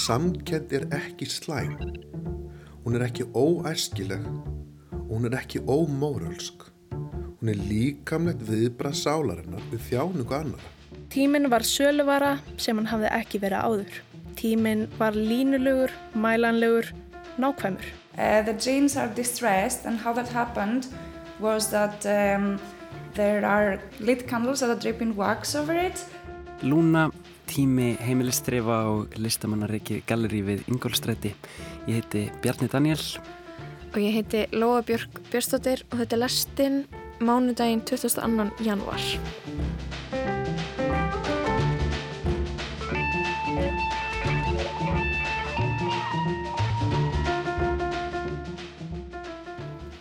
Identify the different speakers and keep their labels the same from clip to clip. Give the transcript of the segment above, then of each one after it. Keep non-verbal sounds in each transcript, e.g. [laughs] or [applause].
Speaker 1: samkend er ekki slæm. Hún er ekki óæskileg og hún er ekki ómórölsk. Hún er líkamlegt viðbrað sálarinnar við þjáningu annar.
Speaker 2: Tíminn var söluvara sem hann hafði ekki verið áður. Tíminn var línulegur, mælanlegur, nákvæmur.
Speaker 3: Uh, the genes are distressed and how that happened was that um, there are lit candles that are dripping wax over it.
Speaker 4: Lúna, tími heimilistrefa og listamannariki galleri við Ingolstræti. Ég heiti Bjarni Daniel.
Speaker 2: Og ég heiti Lóa Björk Björnstóttir og þetta er lestinn mánudaginn 22. januar.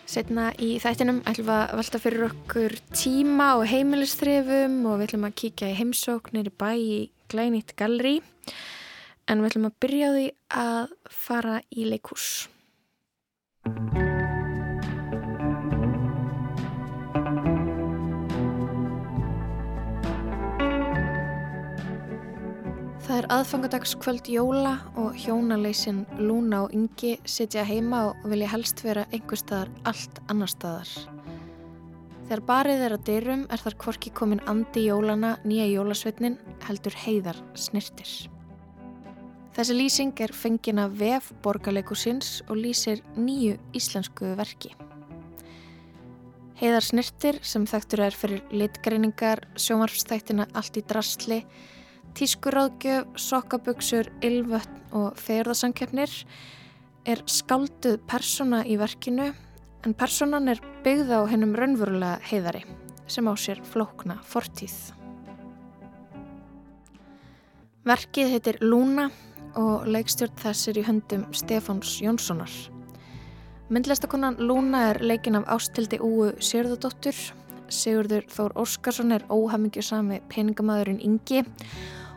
Speaker 2: Setna í þættinum ætlum við að velta fyrir okkur tíma og heimilistrefum og við ætlum að kíkja í heimsóknir í bæ í glænýtt galleri en við ætlum að byrja því að fara í leikús. Það er aðfangadagskvöld jóla og hjónaleysin Lúna og Ingi sitja heima og vilja helst vera einhver staðar allt annar staðar. Þegar barið er að dyrum er þar kvorki komin andi jólana nýja jólasveitnin heldur heiðar snirtir. Þessi lýsing er fengina vef borgarleikusins og lýsir nýju íslensku verki. Heiðar snirtir sem þekktur er fyrir litgreiningar, sjómarfstættina allt í drastli, Tískuráðgjöf, sokkaböksur, ylvötn og fegjörðasankefnir er skálduð persóna í verkinu en persónan er byggð á hennum raunverulega heiðari sem á sér flókna fortíð. Verkið heitir Lúna og leikstjórn þess er í höndum Stefáns Jónssonar. Myndlistakonan Lúna er leikin af ástildi Úu Sigurðardóttur, Sigurður Þór Óskarsson er óhamingjusami peningamæðurinn Ingi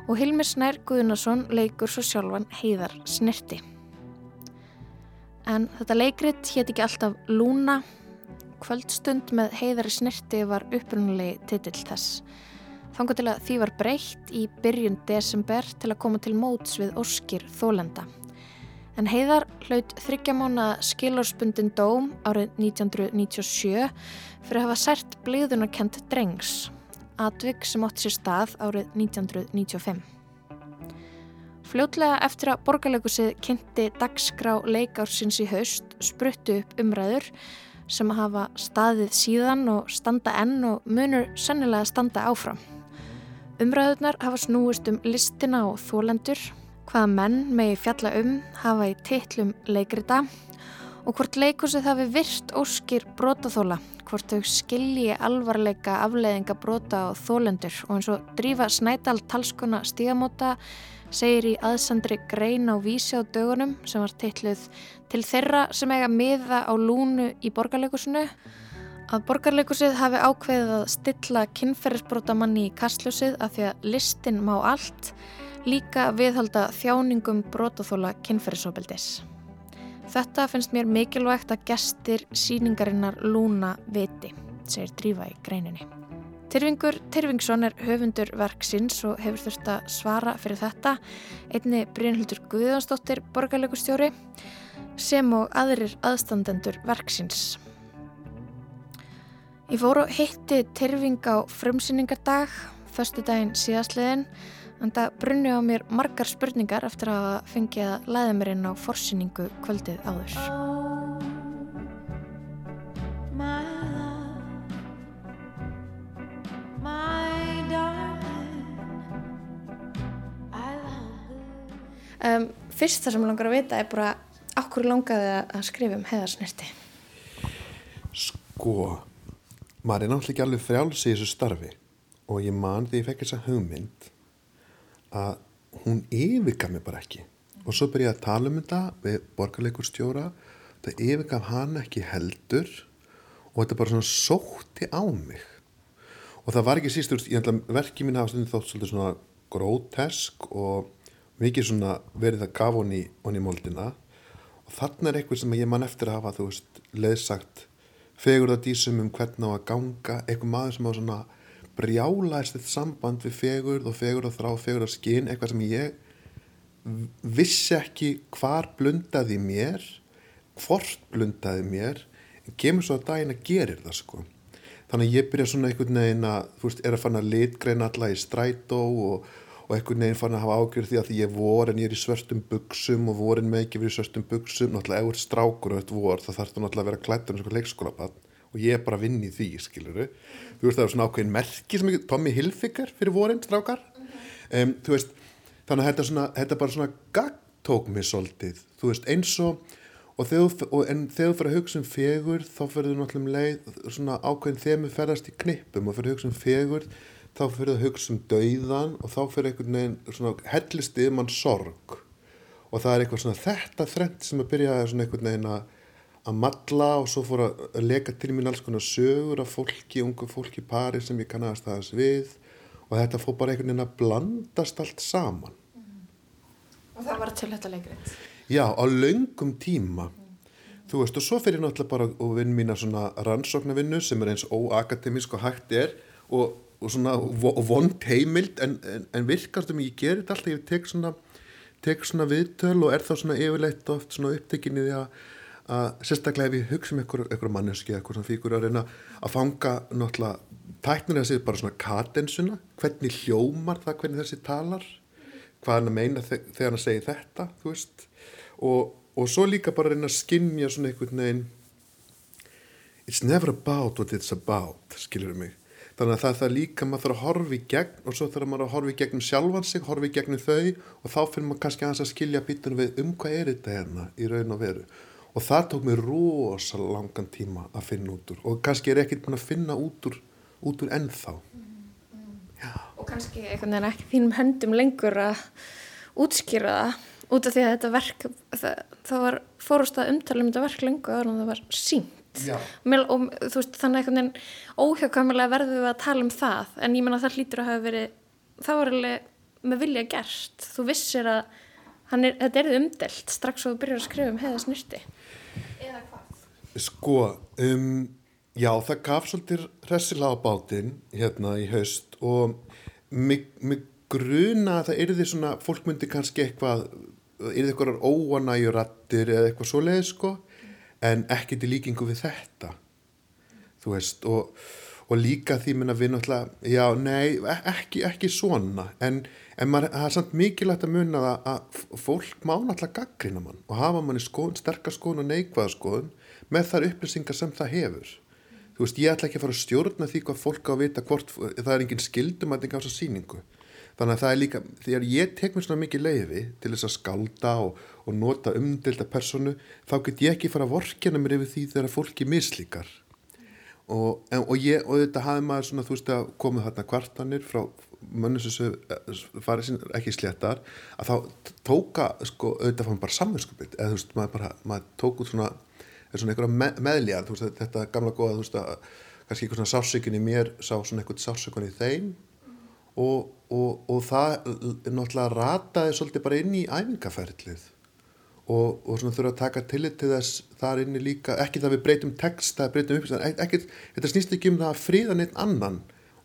Speaker 2: og Hilmir Snær Guðnason leikur svo sjálfan heiðar snirti. En þetta leikrit hétt ekki alltaf Lúna. Kvöldstund með heiðari snirti var upprunalegi titill þess. Þannig til að því var breytt í byrjun desember til að koma til móts við Óskir Þólenda. En heiðar hlaut þryggjamána skilórspundin dóm árið 1997 fyrir að hafa sært bliðunarkent drengs atvik sem átt sér stað árið 1995. Fljótlega eftir að borgarleikusið kynnti dagskrá leikársins í haust spruttu upp umræður sem hafa staðið síðan og standa enn og munur sennilega standa áfram. Umræðurnar hafa snúist um listina og þólendur, hvaða menn megi fjalla um hafa í tillum leikrita og hvort leikusið hafi virt óskir brotaþóla hvort þau skilji alvarleika afleiðinga brota og þólendur og eins og drífa snædal talskona stígamóta segir í aðsandri grein á vísi á dögunum sem var teitluð til þeirra sem eiga miða á lúnu í borgarleikusinu að borgarleikusið hafi ákveðið að stilla kynferðisbrotamanni í kastljósið af því að listin má allt líka viðhalda þjáningum brotaþóla kynferðisofbeldis. Þetta finnst mér mikilvægt að gestir síningarinnar lúna viti, segir Drífa í greininni. Tyrfingur Tyrfingsson er höfundur verksins og hefur þurft að svara fyrir þetta, einni Brynhildur Guðjónsdóttir borgarlegustjóri sem og aðrir aðstandendur verksins. Ég fóru hitti Tyrfing á frumsýningardag, förstu daginn síðastliðin, en það brunni á mér margar spurningar eftir að fengi að læða mér inn á forsýningu kvöldið áður. Um, fyrst það sem ég langar að vita er bara okkur langaði að skrifa um heðarsnerti
Speaker 1: Sko maður er náttúrulega ekki alveg frjáls í þessu starfi og ég man því ég fekk þessa hugmynd að hún yfirgaf mig bara ekki. Og svo byrjaði að tala um þetta við borgarleikurstjóra það yfirgaf hann ekki heldur og þetta bara svona sótti á mig og það var ekki síst verkið mín hafa stundin þótt svolítið svona grótesk og mikið svona verið að gafa honni í moldina. Og þannig er eitthvað sem ég man eftir að hafa þú veist leðsagt fegurðardísum um hvernig á að ganga. Eitthvað maður sem á svona brjálaðist þetta samband við fegurð og fegurð og þrá, fegurð og skinn, eitthvað sem ég vissi ekki hvar blundaði mér hvort blundaði mér en kemur svo að daginn að gerir það sko þannig að ég byrja svona einhvern veginn að þú veist, er að fanna litgrein alla í strætó og, og einhvern veginn fann að hafa ágjörð því að því ég vor en ég er í svörstum buksum og vorin með ekki verið í svörstum buksum náttúrulega ef þú ert strákur og þetta vor það þarf þú náttúrulega að vera klættur eins og leikskólabann og ég er bara að vinna í því, skiluru þú veist það er svona ákveðin merki sem ekki Tommy Hilfiger fyrir vorin, strákar. Um, þú veist, þannig að þetta, svona, þetta bara svona gagtók mig svolítið, þú veist, eins og og þegar, og, en þegar þú fyrir að hugsa um fegur þá fyrir þú náttúrulega um leið svona ákveðin við ferðast í knippum. Og fyrir að hugsa um fegur þá fyrir þú að hugsa um dauðan og þá fyrir einhvern veginn svona hellist yfir mann sorg. Og það er eitthvað svona þetta þrent sem að byrja svona einhvern veginn að að matla og svo fór að leka til mín alls konar sögur af fólki, ungu fólki pari sem ég kannast aðeins við. Og þetta fór bara einhvern veginn að blandast allt saman.
Speaker 2: Og það var til þetta leikrið.
Speaker 1: Já, á laungum tíma. Þú veist, og svo fyrir ég náttúrulega bara og vinn mína svona rannsóknarvinnu sem er eins óakademísk og hægt er og, og svona vond heimild en, en, en virkast um ég gerir þetta alltaf, ég tek svona, tek svona viðtöl og er þá svona yfirleitt oft svona upptekinni því að, að sérstaklega ef ég hugsa um einhver, einhver manneski eða einhver svona fíkur að reyna að fanga náttúrulega tæknir að segja bara svona kadensuna, hvernig hljómar það, hvernig þessi talar hvað hann að meina þe- þegar hann segir þetta þú veist og, og svo líka bara reyna að skynja svona einhvern veginn it's never about what it's about skilur mig. Þannig að það það líka maður þarf að horfa í gegn og svo þarf maður að horfa í gegnum sjálfan sig horfa í gegnum þau og þá fyrir maður kannski aðeins að skilja býtunum við um hvað er þetta hérna í raun og veru. Og það tók mér rosa langan tíma að finna út úr og kannski er ekkert búin að finna út úr, út úr ennþá.
Speaker 2: Og kannski einhvern veginn ekki þínum höndum lengur að útskýra það út af því að þetta verk, það, það var fórust að umtala um þetta verk lengur en það var sínt.
Speaker 1: Já.
Speaker 2: Og þú veist, þannig einhvern veginn óhjákvæmulega verðum við að tala um það en ég menna það hlýtur að hafa verið það var alveg með vilja gert þú vissir að hann er, þetta er umdelt strax og þú byrjar að skrifa um heiða snirti eða hvað?
Speaker 1: Sko, um, já, það gaf svolítið hressilega á bátinn hérna í haust og mig, mig gruna að það yrði svona, fólk myndi kannski eitthvað, yrði eitthvað óanæjurattir eða eitthvað svoleiði sko, en ekki til líkingu við þetta, þú veist, og, og líka því minna við náttúrulega, já, nei, e- ekki, ekki svona, en, en maður, það er samt mikilvægt að muna það að fólk má náttúrulega gaggrina mann og hafa manni skoðun, sterkar skoðun og neikvæða skoðun með þar upplýsingar sem það hefur. Þú veist, ég ætla ekki að fara að stjórna því hvað fólk á að vita hvort, það er engin skildum að þetta á þessa sýningu. Þannig að það er líka, þegar ég tek mér svona mikið leiði til þess að skálda og, og nota umdelda personu, þá get ég ekki fara að vorkjana mér yfir því þegar fólki mislíkar. Og, og, ég, og þetta hafði maður svona, þú veist, að komið þarna kvartanir frá mönnum sem svo farið sín ekki sléttar, að þá tóka, sko, auðvitað fann bara samvinskupið, eða þú veist, maður bara, maður tók út svona, svona einhverja með, meðlíðar, þú veist, þetta gamla góða, þú veist, að kannski einhver svona sársökun í mér sá svona einhvern sársökun í þeim og, og, og það náttúrulega rataði svolítið bara inn í æfingaferðlið og, og svona þurfa að taka tillit til þess þar inni líka, ekki það við breytum text, það breytum upp, ekki, þetta snýst ekki um það að fríða neitt annan.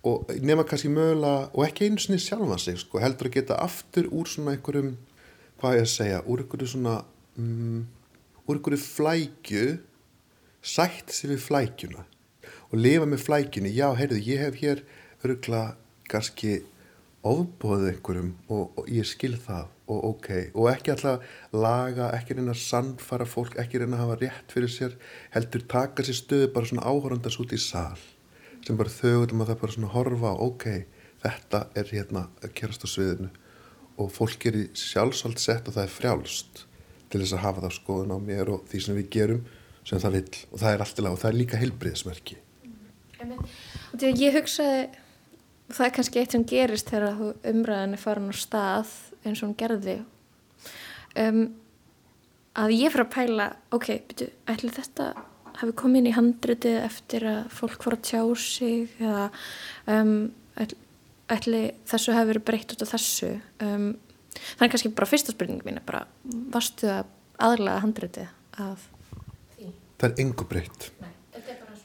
Speaker 1: Og nema kannski mögulega, og ekki einu sinni sjálfa sig, sko, heldur að geta aftur úr svona einhverjum, hvað ég að segja, úr einhverju svona, mm, úr einhverju flækju, sætt sér við flækjuna. Og lifa með flækjunni, já, heyrðu, ég hef hér örgla kannski ofbóðið einhverjum og, og ég skil það og ok, og ekki alltaf laga, ekki reyna að sannfara fólk, ekki reyna að hafa rétt fyrir sér, heldur taka sér stöðu bara svona áhorandast út í sal sem bara þauðum að það bara svona horfa ok, þetta er hérna að kerast á sviðinu. Og fólk er í sjálfsvald sett og það er frjálst til þess að hafa það skoðun á mér og því sem við gerum sem það vill. Og það er alltaf og það er líka heilbriðismerki
Speaker 2: að ég hugsaði, það er kannski eitt sem gerist þegar þú umræðin er farin á stað eins og hún gerði, um, að ég fyrir að pæla, ok, byrju, ætli þetta hafi komið inn í handritið eftir að fólk fór að tjá sig eða um, ætli, ætli þessu hafi verið breytt út af þessu. Um, það er kannski bara fyrsta spurning mín, bara varstu að aðlaga handritið af því?
Speaker 1: það er engu breytt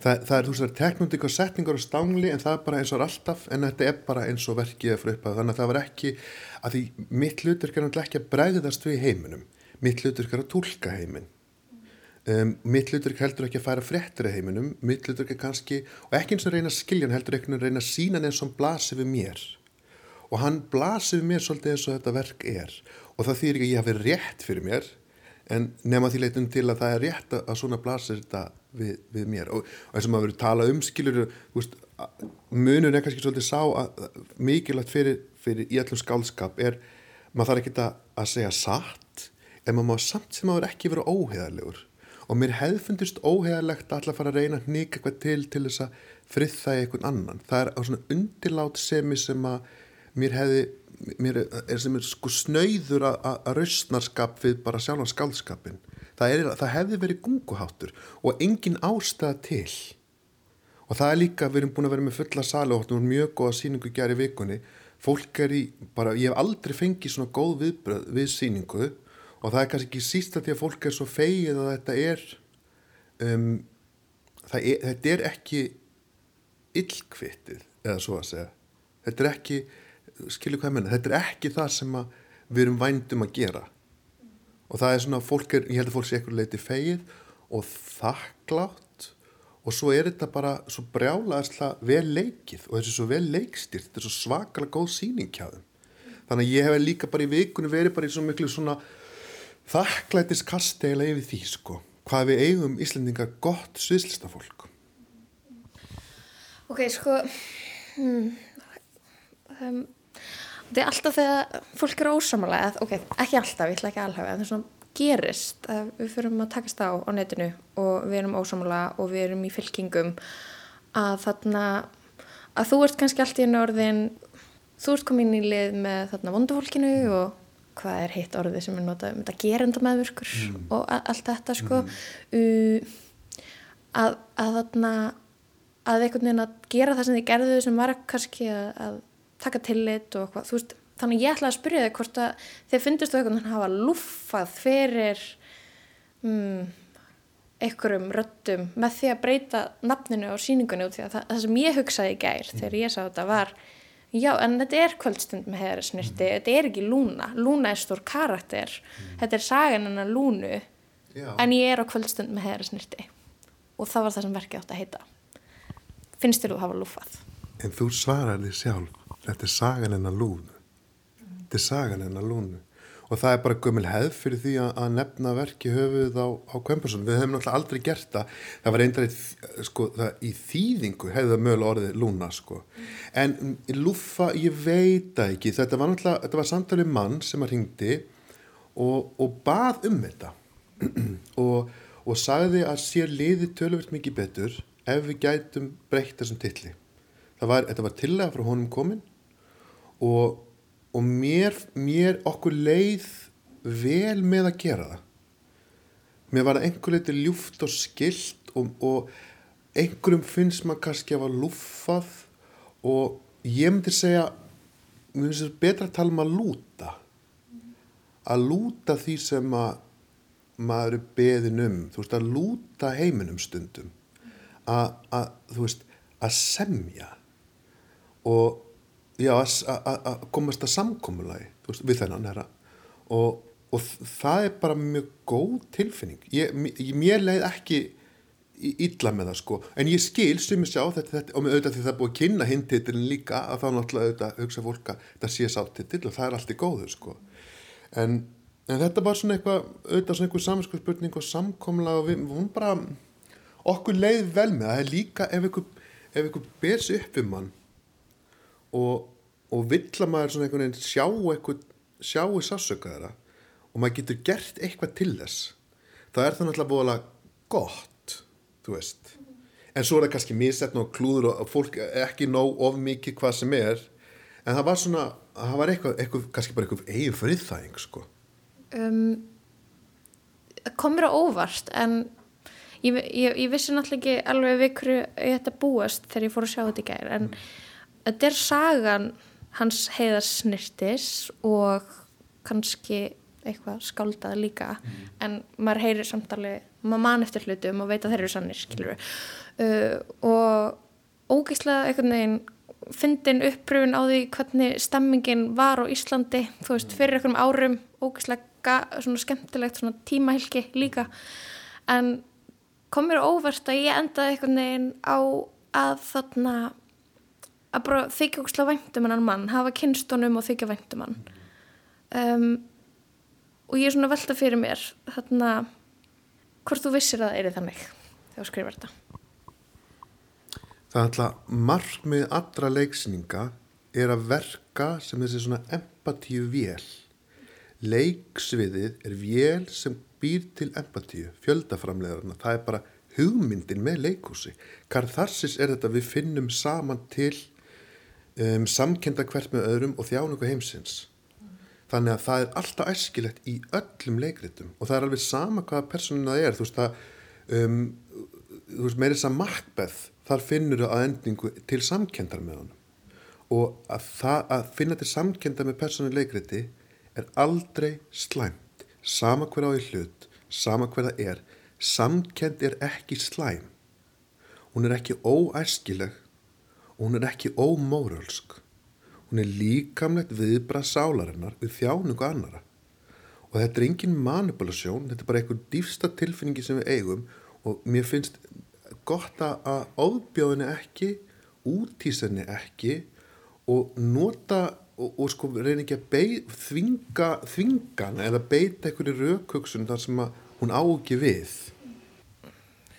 Speaker 1: það, það er þú veist, teknundík og setningar og stangli en það er bara eins og alltaf en þetta er bara eins og verkið er frá upp þannig að það var ekki, að því mitt hlutur er náttúrulega ekki að bregðast við heiminum. Mitt hlutur er að tólka heimin um, mitt hlutur heldur ekki að færa fréttir í heiminum, mitt hlutur kannski og ekki eins og reyna að skilja hann heldur ekki að reyna að sína hann eins og blasir við mér. Og hann blasir við mér svolítið eins og þetta verk er. Og það þýr ekki að ég hafi rétt fyrir mér en nema því leitum til að það er rétt að svona blasir þetta við, við mér. Og, eins og maður verið tala um skilur munun er kannski svolítið sá að, mikilvægt fyrir, fyrir í allum skálskap er maður þarf ekki að, að segja satt en maður má samt sem maður ekki vera óheðarlegur og mér hefðfundist óheðarlegt að alltaf fara að reyna að nýka eitthvað til til þess að frið það í einhvern annan. Það er á svona undirlát semi sem að mér hefði mér er sem er sko snöyður að rausnarskap við bara sjálf skaldskapin það, er, það hefði verið gunguháttur og engin ástæða til. Og það er líka, við erum búin að vera með fulla sali og mjög góða síningu gerði vikunni. Fólk er í, bara, ég hef aldrei fengið svona góð viðbröð við síningu og það er kannski ekki sísta því að fólk er svo feið að þetta er um, er, þetta er ekki illkvittið eða svo að segja. Þetta er ekki skilju hvað ég menna, þetta er ekki það sem við erum vændum að gera. Og það er svona, fólk er, ég held að fólk sé ekkur leiti feið og þakklátt og svo er þetta bara svo brjálaðislega vel leikið og þessi svo vel leikstýrt, þetta er svo svakalega góð síningskjáðum þannig að ég hef líka bara í vikunni verið bara í svo miklu svona þakklætis kasteila yfir því sko, hvað við eigum Íslandingar gott sviðslistafólk.
Speaker 2: Ok, sko hmm, um, þetta er alltaf þegar fólk eru ósamalega, ok, ekki alltaf, ég ætla ekki alveg, en það er svona gerist að við fyrirum að takast á á netinu og við erum ósamalega og við erum í fylkingum að þarna, að þú ert kannski allt í einu orðin, þú ert komin í lið með þarna vondufólkinu og hvað er heitt orðið sem er notað um þetta gerenda meðvirkur mm. og allt þetta sko mm. uh, að, að þarna að einhvern veginn að gera það sem þið gerðu sem var kannski að, að taka tillit og hvað, þú veist, þannig ég ætlaði að spyrja þig hvort að þið finnist þú eitthvað að hafa luffað fyrir um, einhverjum röttum með því að breyta nafninu á síningunni út því að það, það sem ég hugsaði í gær mm. þegar ég sá þetta var já, en þetta er kvöldstund með heðarisnirti mm. þetta er ekki Lúna, Lúna er stór karakter mm. þetta er sagan en að Lúnu já. en ég er á kvöldstund með heðarisnirti og það var það sem verkið átt að heita finnst þér þú að hafa luffað?
Speaker 1: En þú svaraði sjálf þetta er sagan en að lúnu. Þetta er sagan en að lúnu. Og það er bara gömul hefð fyrir því að nefna verki höfuð á, á Kvempursson við höfum náttúrulega aldrei gert það. Það var einnig sko, í þýðingu hefði það mögulega orðið lúna sko. en lúfa, ég veit ekki. Þetta var náttúrulega, þetta var samtalið mann sem að ringdi og, og bað um þetta. [clears throat] Og, og sagði að sér liði tölvöld mikið betur ef við gætum breytt þessum tilli var, þetta var tillega frá honum komin og, og mér, mér okkur leið vel með að gera það. Mér var það einhver leiti ljúft og skilt og, og einhverjum finnst maður kannski að var lúfað og ég myndi segja mér finnst þetta betra að tala um að lúta að lúta því sem að maður er beðin um. Þú veist að lúta heiminum stundum að, að þú veist að semja. Og já, að komast að samkommulagi veist, við þennan herra. Og, og það er bara mjög góð tilfinning. Ég, mér leið ekki illa með það sko, en ég skil sem ég sjá þetta, þetta og með auðvitað því það er búið að kynna hindtitilin líka að þá náttúrulega auðvitað hugsa fólk að það sé sáttitil og það er allt í góðu sko. En, en þetta var svona eitthvað auðvitað svona eitthvað saminskapspurning og samkomla og við, hún bara okkur leið vel með það, það er líka ef ykkur, ef ykkur ber sér upp um mann og, og vill að maður svona einhvern veginn sjá eitthvað, sjáu sásöka þeirra og maður getur gert eitthvað til þess það er það náttúrulega búin að gott, þú veist. En svo er það kannski misetn og klúður og fólk ekki nóg of mikið hvað sem er en það var svona, það var eitthvað, eitthvað kannski bara eitthvað eigin friðþæging sko. Um,
Speaker 2: komur á óvart en ég, ég, ég vissi náttúrulega ekki alveg við hverju ég ætti að búast þegar ég fór að sjá þetta í gæri en mm þetta er sagan hans heiðarsnirtis og kannski eitthvað skáldað líka. En maður heyrir samtali maður man eftir hlutum og veit að þeir eru sannir skilur uh, og ógeðslega einhvern veginn fyndin uppröfun á því hvernig stemmingin var á Íslandi þú veist, fyrir einhverjum árum. Ógeðslega svona skemmtilegt svona tímahylki líka. En kom mér óvert að ég endaði einhvern veginn á að þarna að bara þykja ógeðslega væntum hennan mann hafa kynstunum og þykja væntum hann um, og ég er svona velta fyrir mér þarna hvort þú vissir að það er þannig þegar þú skrifar þetta
Speaker 1: Það er alltaf markmið allra leiksninga er að verka sem þessi svona empatíu vél. Leiksviðið er vél sem býr til empatíu, fjöldaframlegarna. Það er bara hugmyndin með leikúsi. Karðarsis er þetta við finnum saman til um, samkenda hvert með öðrum og þjánugu heimsins. Þannig að það er alltaf æskilegt í öllum leikritum og það er alveg sama hvaða personina það er. Þú veist, það, um, þú veist meirins að Macbeth þar finnur það að endingu til samkendar með honum og að, það, að finna til samkendar með persónu leikriti er aldrei slæmt sama hver á í hlut sama hver það er samkend er ekki slæm hún er ekki óæskileg og hún er ekki ómórölsk. Hún er líkamlegt viðbrað sálarinnar við þjáningu annara og þetta er engin manipulasjón þetta er bara einhver dýfsta tilfinningi sem við eigum. Og mér finnst gott að ofbjóðinni ekki útísenni ekki og nota og, og sko reyni ekki að beið, þvinga þvingan eða beita einhverju raukugsun þar sem hún á ekki við.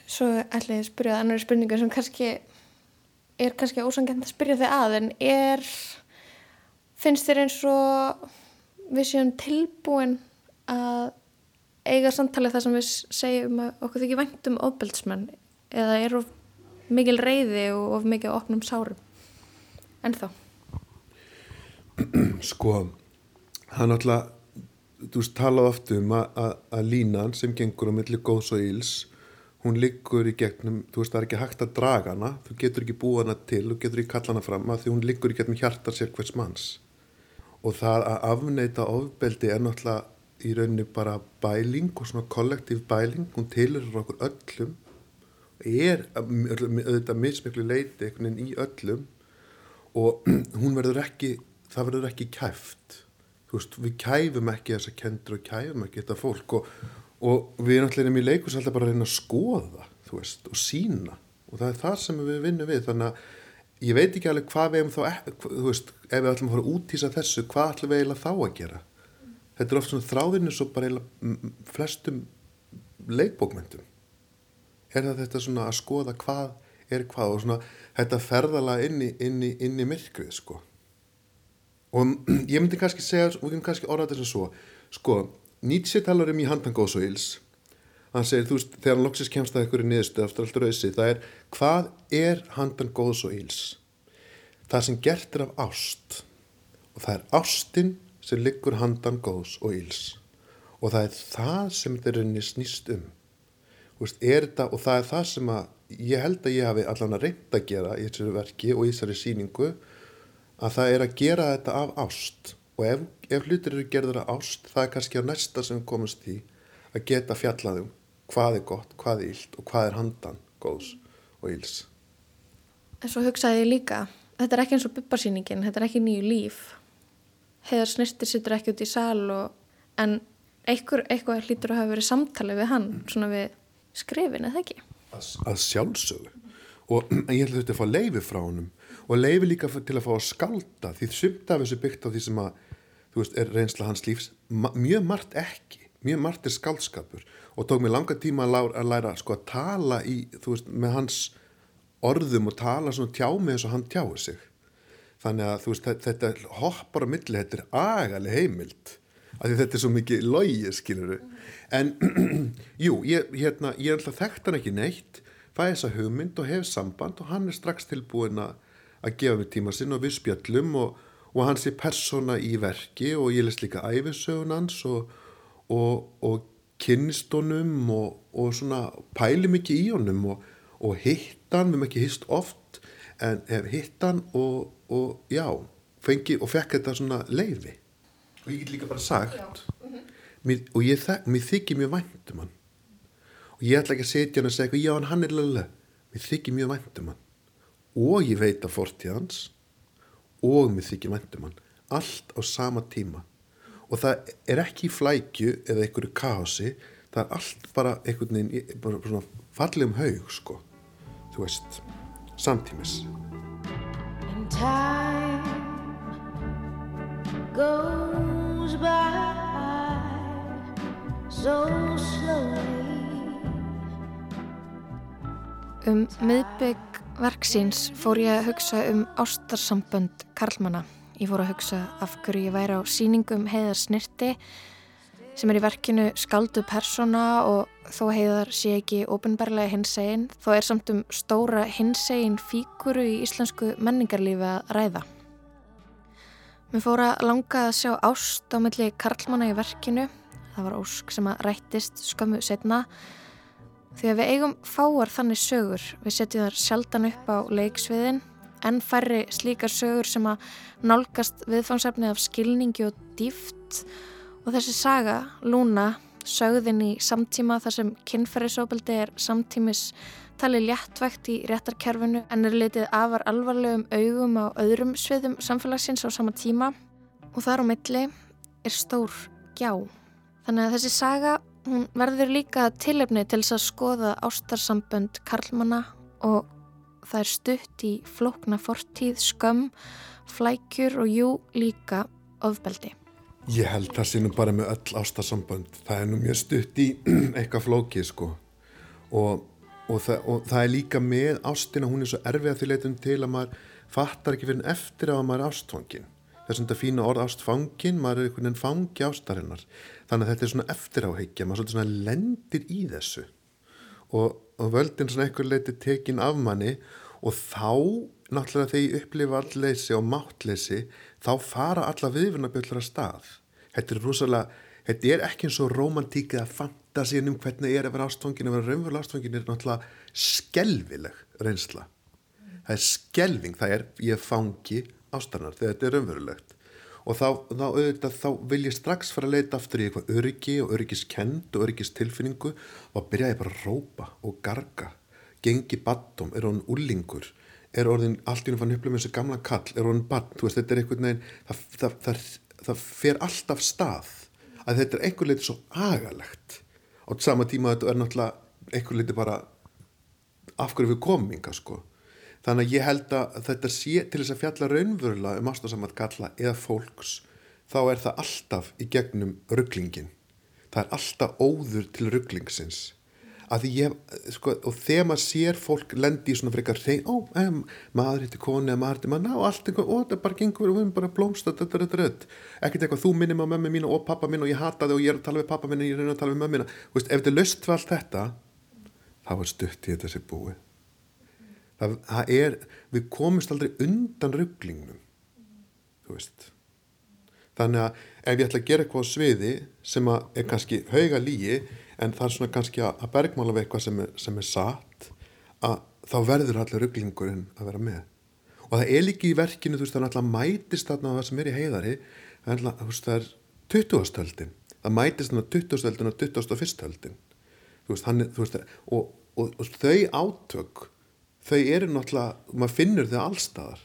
Speaker 2: Svo ætla ég að spyrja annar spurningu sem kannski er kannski ósangend að spyrja þig að en er finnst þér eins og við séum tilbúin að eiga samtalið þar sem við segjum að okkur þykir vænt um ofbeldsmenn? Eða er of mikil reyði og of mikil opnum sárum? En þá? [clears throat]
Speaker 1: Sko það er náttúrulega þú veist talað oft um að línan sem gengur á milli góðs og íls hún liggur í gegnum þú veist það er ekki hægt að draga hana þú getur ekki búa hana til, þú getur ekki kalla hana fram að því hún liggur í gegnum hjartar sér hvers manns. Og það að afneita ofbeldi er náttúrulega í rauninni bara bæling og svona kollektív bæling hún tilur okkur öllum er auðvitað mismiklu leiti einhvern veginn í öllum og [clears throat] hún verður ekki það verður ekki kæft. Veist, við kæfum ekki þessa kendur og kæfum ekki þetta fólk og, og við erum allir í leikus alltaf bara að reyna að skoða veist, og sína og það er það sem við vinnum við. Þannig að ég veit ekki alveg hvað við hefum þá e, þú veist, ef við ætlum að fara út í þessu hvað ætlum við eiginlega þá að gera? Þetta er oft svona þráðinu svo bara eiginlega flestum leikbókmyndum. Er það þetta svona að skoða hvað er hvað og svona þetta ferðala inn í, inn í, inn í myrkrið sko? Og [clears throat] ég myndi kannski segja og við myndum kannski orða þetta sem svo sko, Nietzsche talar um í handan góðs og íls hann segir þú veist þegar hann loksist kemst að einhverju niðurstu eftir allt rauðsi það er hvað er handan góðs og íls það sem gert er af ást. Og það er ástin sem liggur handan góðs og íls og það er það sem er rauninni snýst um. Veist, þetta, og það er það sem að ég held að ég hafi allan að reynda að gera í þessari verki og í þessari síningu að það er að gera þetta af ást og ef, ef hlutir eru gerður af ást það er kannski á næsta sem komast í að geta fjallaðum hvað er gott, hvað er íld og hvað er handan góðs og íls
Speaker 2: En svo hugsaði ég líka þetta er ekki eins og bupparsýningin, þetta er ekki nýju líf. Heiðar snirtir sittur ekki út í sal og, en eitthvað, eitthvað hlýtur að hafa verið samtalið við hann, svona við skrifin eða ekki?
Speaker 1: Að, að sjálfsögðu. Og [clears throat] ég held að þetta er að fá leiði frá honum og leiði líka til að fá að skálda því sumt af þessu byggt á því sem að veist, er reynsla hans lífs mjög margt ekki, mjög margt er skáldskapur. Og tók mér langa tíma að læra, að læra sko að tala í, þú veist, með hans orðum og tala svona tjá með þess að hann tjáir sig. Þannig að þú veist, þetta hoppar á milli, þetta er agaleg heimild. Af því þetta er svo mikið logið, skiluru en, [clears throat] jú, ég, hérna, ég er alltaf þekkt hann ekki neitt fæði þessa hugmynd og hef samband og hann er strax tilbúin að gefa mig tíma sinn og við spjöllum og, og hans er persóna í verki og ég les líka æfisögun hans og, og, og kynnistónum og svona pæli mikið í honum og hittan, við hefum ekki hist oft en hittan og já, fengi og fekk þetta svona leiði og ég get líka bara sagt mér, og ég, þykir mjög væntum hann. Og ég ætla ekki að setja hann og segja já hann er lögulega mér þykir mjög væntum hann. Og ég veit að fortíð hans og mér þykir væntum hann. Allt á sama tíma. Og það er ekki í flækju eða einhverju kási það er allt bara einhvern veginn bara svona fallegum haug sko. Þú veist, samtímis.
Speaker 5: And time goes by so slowly.
Speaker 2: Um miðbygg verksins fór ég að hugsa um ástarsambönd Karlmanna. Ég fór að hugsa af hverju ég væri á síningum heiðar snirti sem er í verkinu skáldu persóna og þó heiðar sé ekki ofinbarlega hinsegin, þó er samt um stóra hinsegin fíkuru í íslensku menningarlífi að ræða. Mér fór að langa að sjá ást á milli Karlmanna í verkinu, það var ósk sem að rættist skömmu setna, Því að við eigum fáar þannig sögur, við setjum þar sjaldan upp á leiksviðin, en færri slíkar sögur sem að nálgast viðfánsefni af skilningi og dýft og þessi saga, Lúna, sögðin í samtíma þar sem kynferðisóbildi er samtímis talið léttvægt í réttarkerfinu en er litið afar alvarlegum augum á öðrum sviðum samfélagsins á sama tíma og þar á milli er stór gjá. Þannig að þessi saga Hún verður líka tilefni til þess að skoða ástarsambönd Karlmanna og það er stutt í flókna fortíð, skömm, flækjur og jú líka ofbeldi.
Speaker 1: Ég held það sé nú bara með öll ástarsambönd. Það er nú mjög stutt í [clears throat] eitthvað flókið sko og, og, það, og það er líka með ástina, hún er svo erfið að því leitum til að maður fattar ekki fyrir eftir að maður er ástfangin. Þessum þetta fína orð ástfangin, maður er einhvern veginn fangi ástarinnar. Þannig að þetta er svona eftiráheikja maður svona lendir í þessu. Og, og völdin svona einhver leiti tekin af manni og þá náttúrulega þegar ég upplifa allleysi og máttleysi þá fara alla viðvunabjöllur að stað. Þetta er rosalega, þetta er ekki eins og romantík eða fantasín um hvernig er að vera ástfangin að vera raunverulega ástfangin er náttúrulega skelvileg reynsla. Það er skelving, það er ég fangi ástarinnar þegar þetta er raunverulegt. Og þá, þá, auðvitað, þá vil ég strax fara að leita aftur í eitthvað öryggi og öryggiskend og öryggistilfinningu og byrja ég bara að rópa og garga. Gengi battum, er orðin úlingur er orðin, allt í hún fann upplöfum þessu gamla kall, er orðin batt, þú veist, þetta er einhvern veginn það, það, það, það fer alltaf stað að þetta er einhver leiti svo agalegt. Á sama tíma þetta er náttúrulega einhver leiti bara af hverju við kominga sko Þannig að ég held að þetta sé til þess að fjalla raunverulega um ástafsammat kalla eða fólks, þá er það alltaf í gegnum rugglingin. Það er alltaf óður til rugglingsins. Ég, sko, og þegar maður sér fólk lendi í svona frekar hrein, ó, em, maður hittir koni eða maður hittir manna og allt eitthvað, ó, það bara gengur og við erum bara blómst þetta er þetta. Ekkert eitthvað, þú minnir maður mömmu mín og pappa mín og ég hata þig og ég er að tala við pappa mín og ég er að tala við mömmu mín. Ef þetta löst fyrir allt þetta, þá er stutt í þetta sér búið það, það er, við komumst aldrei undan rugglingnum þú veist þannig að ef ég ætla að gera eitthvað á sviði sem er kannski hauga lígi en það er svona kannski að bergmála við eitthvað sem er, sem er satt að þá verður allir rugglingurinn að vera með og það er líki í verkinu þú veist það er alltaf mætist þarna það sem er í heiðari það er, alltaf, það er 20. það mætist þarna 20. og 21. þú veist, hann, þú veist og, og, og þau átök þau eru náttúrulega, maður finnur þau allstaðar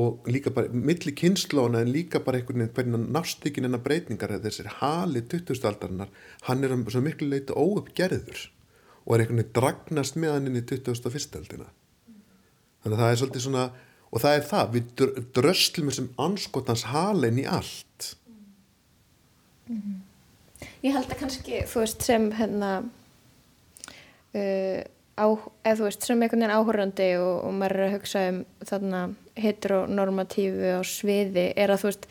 Speaker 1: og líka bara milli kynnslóna en líka bara einhvern veginn hvernig nástíkin en að breytingar þessir hali 2000-aldarinnar hann er svo miklu leiti óuppgerður og er einhvern veginn dragnast með hann inn í 2001-aldina mm. þannig að það er svolítið svona og það er það, við dröslum þessum anskotans halein í allt
Speaker 2: mm -hmm. Ég held að kannski, þú veist, sem hérna uh, á, eða þú veist, sem einhvern veginn áhórandi og, og maður er að hugsa um þarna heteronormatífu á sviði er að þú veist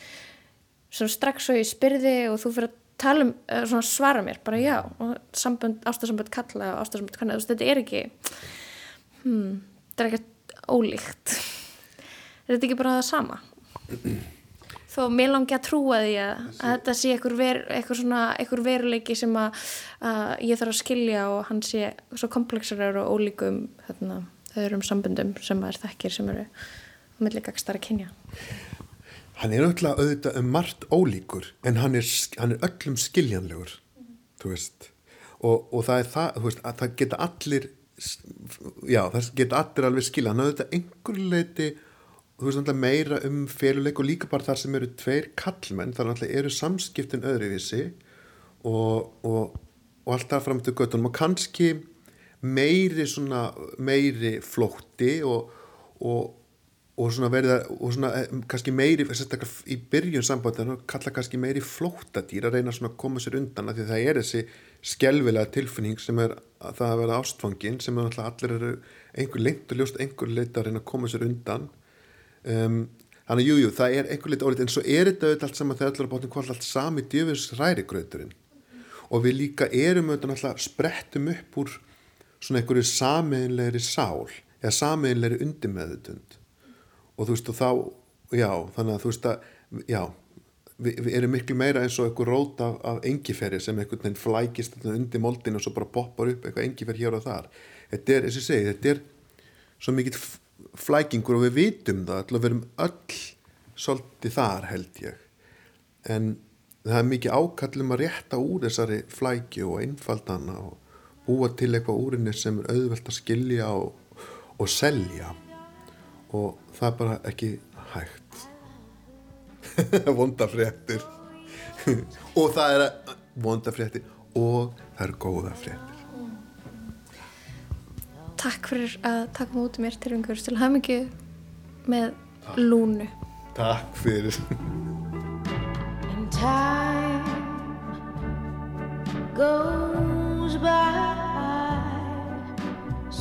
Speaker 2: svona strax og ég spyrði og þú fyrir að tala um, svona svara mér bara já, og sambönd, ástafsambönd kalla og ástafsambönd kannar, þú veist, þetta er ekki hmm, þetta er ekkert ólíkt er þetta ekki bara það sama? [clears throat] þó mér langi að trúa því að, að þetta sé einhver, ver, einhver, svona, einhver veruleiki sem að, að ég þarf að skilja og hann sé svo komplexar og ólíkum þau eru um sambundum sem maður þekkir sem eru að milli gagstar að kynja.
Speaker 1: Hann er auðvitað auðvitað um margt ólíkur en hann er, hann er öllum skiljanlegur þú veist. Og, og það er það, veist, að það geta allir já, það geta allir alveg skilja, hann auðvitað einhver leiti þú veist, náttúrulega meira um féluleik og líka bara þar sem eru tveir kallmenn, þar náttúrulega eru samskiptin öðruvísi og, og, og alltaf fram til göttunum og kannski meiri svona, meiri flótti og, og svona verða, og svona eh, kannski meiri, í byrjun sambandin kalla kannski meiri flóttadýr að reyna svona að koma sér undan, af því það er þessi skjálfilega tilfinning sem er að það að vera ástfangin, sem er alltaf allir eru einhver lengt og ljóst einhver leita að reyna að koma sér undan um, þannig að jújú, það er einhver leita órið, en svo er þetta auðvitað allt saman þegar er bátum hvort allt sami djöfis rærigrauturinn og við líka erum auðvitað alltaf sprettum upp úr svona einhverju sameinlegri sál eða sameinlegri undirmeðutund og þú veist og þá, já, þannig að þú veist að, já, við, við erum miklu meira eins og einhver rót af, af engiferri sem einhvern veginn flækist undir moldin og svo bara poppar upp eitthvað engiferri hér og þar. Þetta er, eins og segi, þetta er svo mikill flækingur og við vitum það, alltaf við erum öll svolítið þar held ég. En það er mikið ákallum að rétta úr þessari flæki og einfaldana og búa til eitthvað úrinni sem er auðvelt að skilja og, og selja. Og það er bara ekki hægt. [laughs] Vondafréttir [laughs] og það er vondafréttir og það eru góða fréttir
Speaker 2: Takk fyrir að taka mútið mér til einhverjum til haf mikið með lúnu
Speaker 1: Takk fyrir
Speaker 5: And time goes by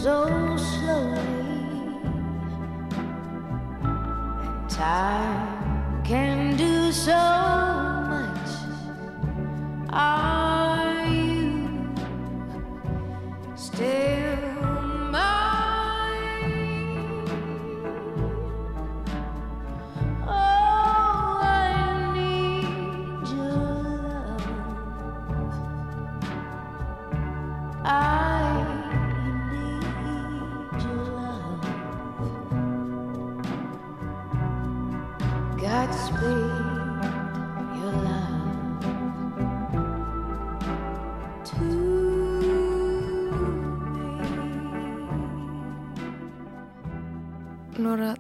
Speaker 5: so slowly. And time can do so much. Are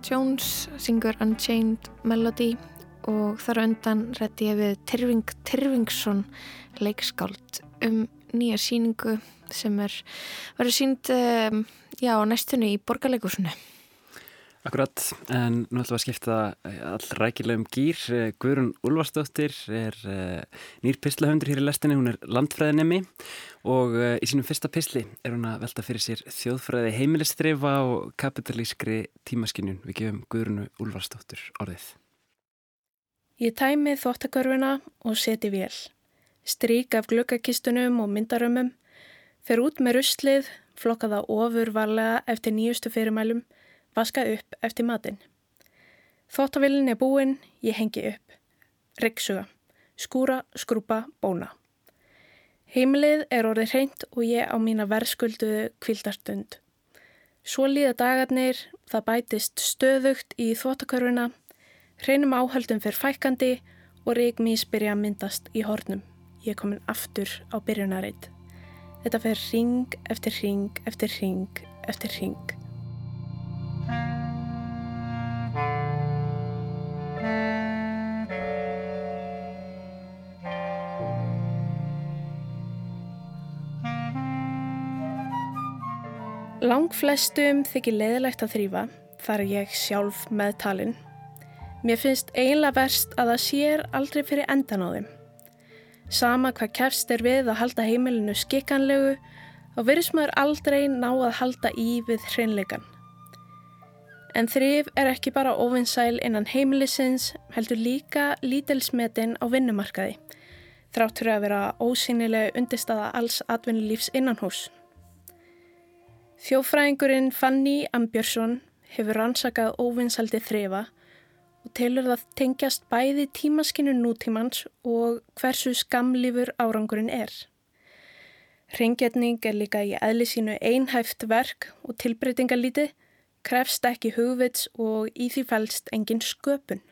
Speaker 2: Jones syngur Unchained Melody og þar undan rétti ég við Tyrfing Tyrfingsson leikskáld um nýja síningu sem er verið sínd um, já, næstunni í borgarleikursunu.
Speaker 4: Akkurat, en nú ætlum við að skipta allrækilegum gýr. Eh, Guðrún Ulfarsdóttir er uh, nýr pislahöndur hér í lestinni, hún er landfræðinemi og í sínum fyrsta pisli er hún að velta fyrir sér þjóðfræði heimilistrifa og kapitalískri tímaskinjun. Við gefum Guðrúnu Ulfarsdóttir orðið.
Speaker 6: Ég tæmi þvottakörfuna og seti vél. Strík af gluggakistunum og myndarömmum, fer út með ruslið, flokka það ofur varlega eftir nýjustu fyrirmælum, vaska upp eftir matinn. Þvottabillin er búinn, ég hengi upp. Ryggsuga, skúra, skrúpa, bóna. Heimilið er orðið hreint og ég á mína verðskulduðu kvildarstund. Svo líða dagarnir, það bætist stöðugt í þvottakörfuna, hreinum áhaldum fyrir fækandi og reikmís byrja að myndast í hornum. Ég er komin aftur á byrjunarreit. Þetta fer ring eftir ring eftir ring eftir ring. Langflestum þykir leiðilegt að þrýfa, þar er ég sjálf meðtalinn. Mér finnst eiginlega verst að það sér aldrei fyrir endan á þeim. Sama hvað kefst er við að halda heimilinu skikkanlegu, þá verðist maður aldrei ná að halda í við hreinleikan. En þrýf er ekki bara ofinsæl innan heimilisins, heldur líka lítelsmetin á vinnumarkaði, þráttur að vera ósynilega undirstaða alls atvinnulífs innan hús. Þjófræðingurinn Fanny Ambjörnsson hefur rannsakað óvinnsaldi þrefa og telur það tengjast bæði tímaskinu nútímans og hversu skamlífur árangurinn er. Hreingetning er líka í eðli sínu einhæft verk og tilbreytingalítið, krefst ekki hugvits og í því fælst engin sköpun.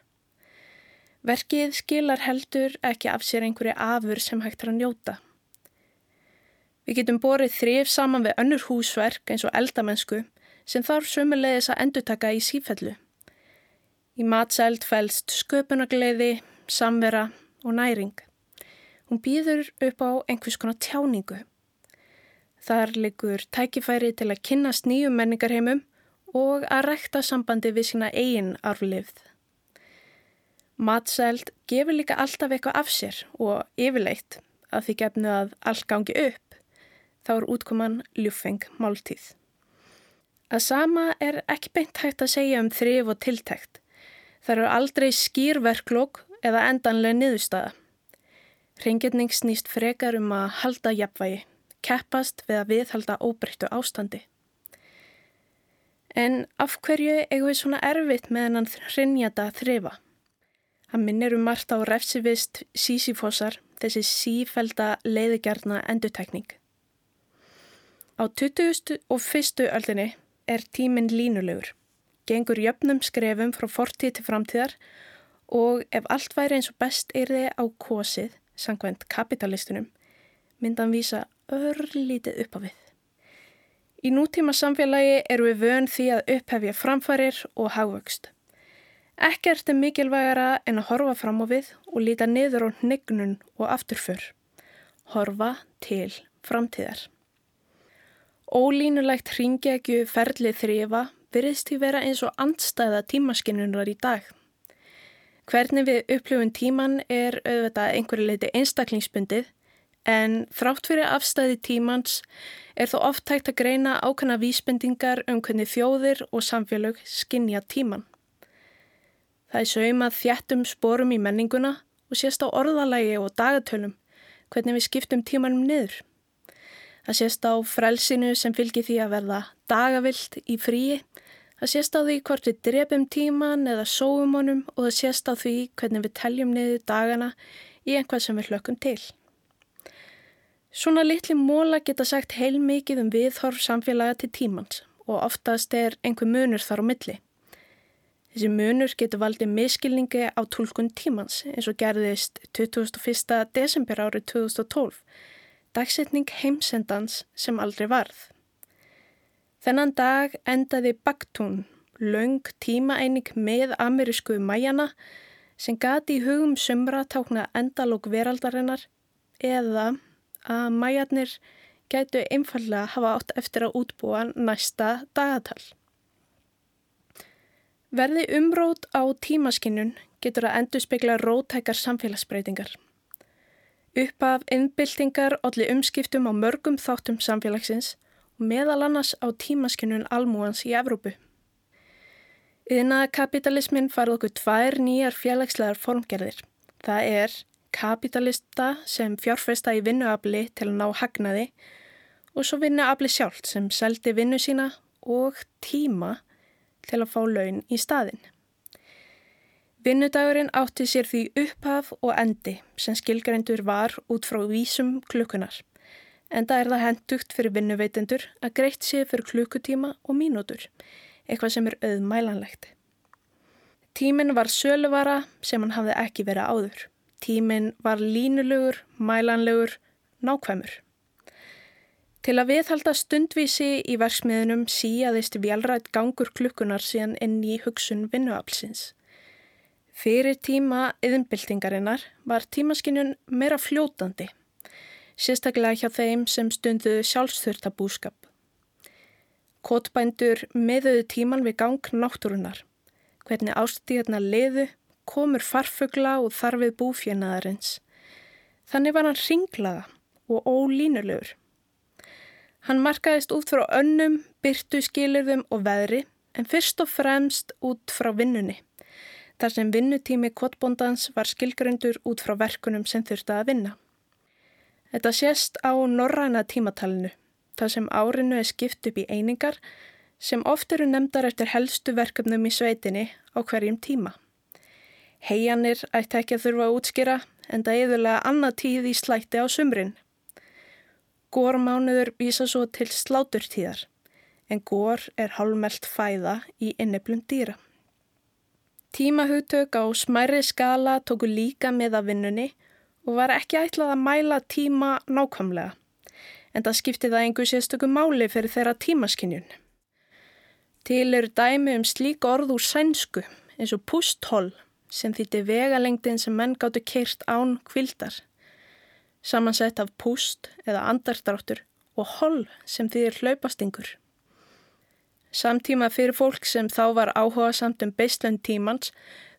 Speaker 6: Verkið skilar heldur ekki af sér einhverju afur sem hægt er að njóta. Við getum borið þrif saman við önnur húsverk eins og eldamennsku sem þarf sömulegis að endurtaka í sífellu. Í matseld fælst sköpunagleiði, samvera og næring. Hún býður upp á einhvers konar tjáningu. Þar liggur tækifæri til að kynnast nýjum menningarheimum og að rekta sambandi við sína eigin arflifð. Matseld gefur líka alltaf eitthvað af sér og yfirleitt að því gefnu að allt gangi upp, þá er útkoman ljúfeng máltíð. Að sama er ekki beint hægt að segja um þrif og tiltækt. Það eru aldrei skýrverklokk eða endanlega niðurstaða. Ringirning snýst frekar um að halda jafnvægi, keppast við að viðhalda óbreyttu ástandi. En af hverju eigum við svona erfitt með hennan hrinjata þrifa? Hann minnir um margt á refsivist sísífossar, þessi sífælda leiðigjarna endurtekning. Á 20. og 1. öldinni er tíminn línulegur, gengur jöfnum skrefum frá fortíð til framtíðar og ef allt væri eins og best er þið á kosið, sangvænt kapitalistunum, myndan vísa örlítið upp á við. Í nútíma samfélagi eru við vön því að upphefja framfærir og hagvöxt. Ekkert er mikilvægara en að horfa fram á við og líta niður á hnignun og afturför. Horfa til framtíðar. Ólínulegt hringegju ferlið þrifa virðist því vera eins og andstæða tímaskinnunar í dag. Hvernig við upplifum tíman er auðvitað einhverju leiti einstaklingsbundið en þrátt fyrir afstæði tímans er þó oft hægt að greina ákvæmna vísbendingar um hvernig þjóðir og samfélög skinja tíman. Það er saumað þjættum sporum í menninguna og sést á orðalagi og dagatölum hvernig við skiptum tímanum niður. Það sést á frelsinu sem fylgir því að verða dagavilt í fríi, það sést á því hvort við drefum tíman eða sóum honum og það sést á því hvernig við teljum niður dagana í einhvað sem við hlökkum til. Svona litli móla geta sagt heil mikið um viðhorf samfélaga til tímans og oftast er einhver munur þar á milli. Þessi munur getur valdið miskilningi á tólkun tímans eins og gerðist 21. desember árið 2012, dagsetning heimsendans sem aldrei varð. Þennan dag endaði Baktún, laung tímaeining með amerísku mæjana sem gati í hugum sumra tákna endalók veraldarinnar eða að mæjarnir gætu einfallega hafa átt eftir að útbúa næsta dagatal. Verði umrót á tímaskinnun getur að endur spekla rótækar samfélagsbreytingar. Uppaf innbyltingar olli umskiptum á mörgum þáttum samfélagsins og meðal annars á tímaskinnun almúans í Evrópu. Yðnaða kapitalismin farið okkur tvær nýjar félagslegar formgerðir. Það er kapitalista sem fjárfesta í vinnuafli til að ná hagnaði og svo vinnuafli sjálft sem seldi vinnu sína og tíma til að fá laun í staðin. Vinnudagurinn átti sér því upphaf og endi sem skilgrendur var út frá vísum klukkunar. Enda er það hendugt fyrir vinnuveitendur að greitt sér fyrir klukkutíma og mínútur, eitthvað sem er auðmælanlegt. Tíminn var söluvara sem hann hafði ekki verið áður. Tíminn var línulegur, mælanlegur, nákvæmur. Til að viðhalda stundvísi í verksmiðunum síaðist velrætt gangur klukkunar síðan inn í hugsun vinnuaflsins. Fyrir tíma yðinbyltingarinnar var tímaskinjun meira fljótandi, sérstaklega hjá þeim sem stunduðu sjálfsþurftabúskap. Kotbændur meðuðu tíman við gang náttúrunar, hvernig ástíðarna liðu, komur farfugla og þarfið búfjörnaðarins. Þannig var hann ringlaga og ólínulegur. Hann markaðist út frá önnum, byrtu skilurðum og veðri en fyrst og fremst út frá vinnunni. Þar sem vinnutími kvotbóndans var skilgröndur út frá verkunum sem þurfti að vinna. Þetta sést á norræna tímatalinu, þar sem árinu er skipt upp í einingar sem oft eru nefndar eftir helstu verkefnum í sveitinni á hverjum tíma. Heianir ætti ekki að þurfa að útskýra en það eðurlega annað tíð í slætti á sumrin. Górmánuður vísa svo til sláturtíðar en gór er hálmelt fæða í inneblum dýra. Tímahugtök á smærri skala tóku líka með af vinnunni og var ekki ætlað að mæla tíma nákvæmlega. En það skipti það einhver sérstökum máli fyrir þeirra tímaskinjun. Til eru dæmi um slík orð úr sænsku eins og pustholl sem þýtti vegalengdin sem menn gáttu keirt án kvildar. Samansett af pust eða andardráttur og holl sem þýðir hlaupastingur. Samtíma fyrir fólk sem þá var áhuga samt um beislun tímans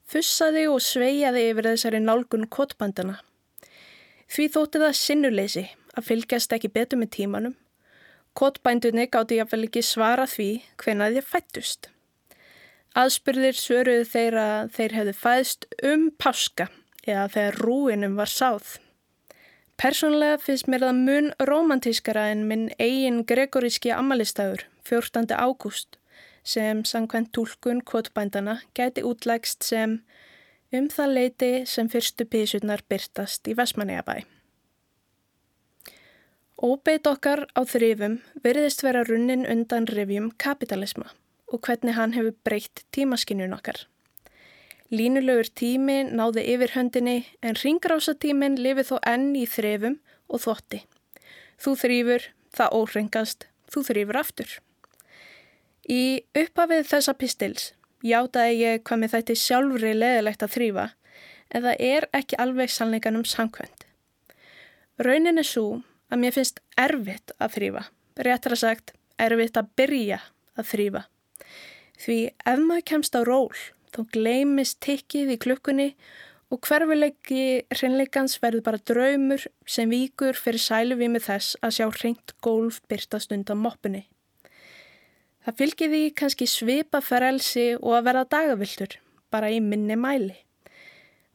Speaker 6: fussaði og sveiaði yfir þessari nálgun kottbandana. Því þótti það sinnuleysi að fylgjast ekki betur með tímanum. Kottbændunni gáttu jáfnvel ekki svara því hvenna þeir fættust. Aðspurðir svöruðu þeir að þeir hefðu fæðst um páska eða þegar rúinum var sáð. Personlega finnst mér það mun romantískara en minn eigin gregoríski ammalistagur 14. ágúst sem sangkvæmt tólkun kvotbændana gæti útlægst sem um það leiti sem fyrstu písurnar byrtast í Vestmanniabæ. Óbeit okkar á þrifum verðist vera runnin undan revjum kapitalisma og hvernig hann hefur breytt tímaskinjun okkar. Línulegur tími náði yfir höndinni en ringrásatímin lifið þó enn í þrefum og þotti. Þú þrýfur, það órengast, þú þrýfur aftur. Í uppafið þessa pistils játaði ég hvað með þætti sjálfri leðilegt að þrýfa en það er ekki alveg sannleikanum samkvönd. Raunin er svo að mér finnst erfitt að þrýfa, réttar að sagt erfitt að byrja að þrýfa. Því ef maður kemst á ról þá gleimist tikkið í klukkunni og hverfileiki hreinleikans verður bara draumur sem víkur fyrir sæluvými þess að sjá hreint gólf byrtast undan moppunni. Það fylgir því kannski svipa ferelsi og að verða dagaviltur, bara í minni mæli.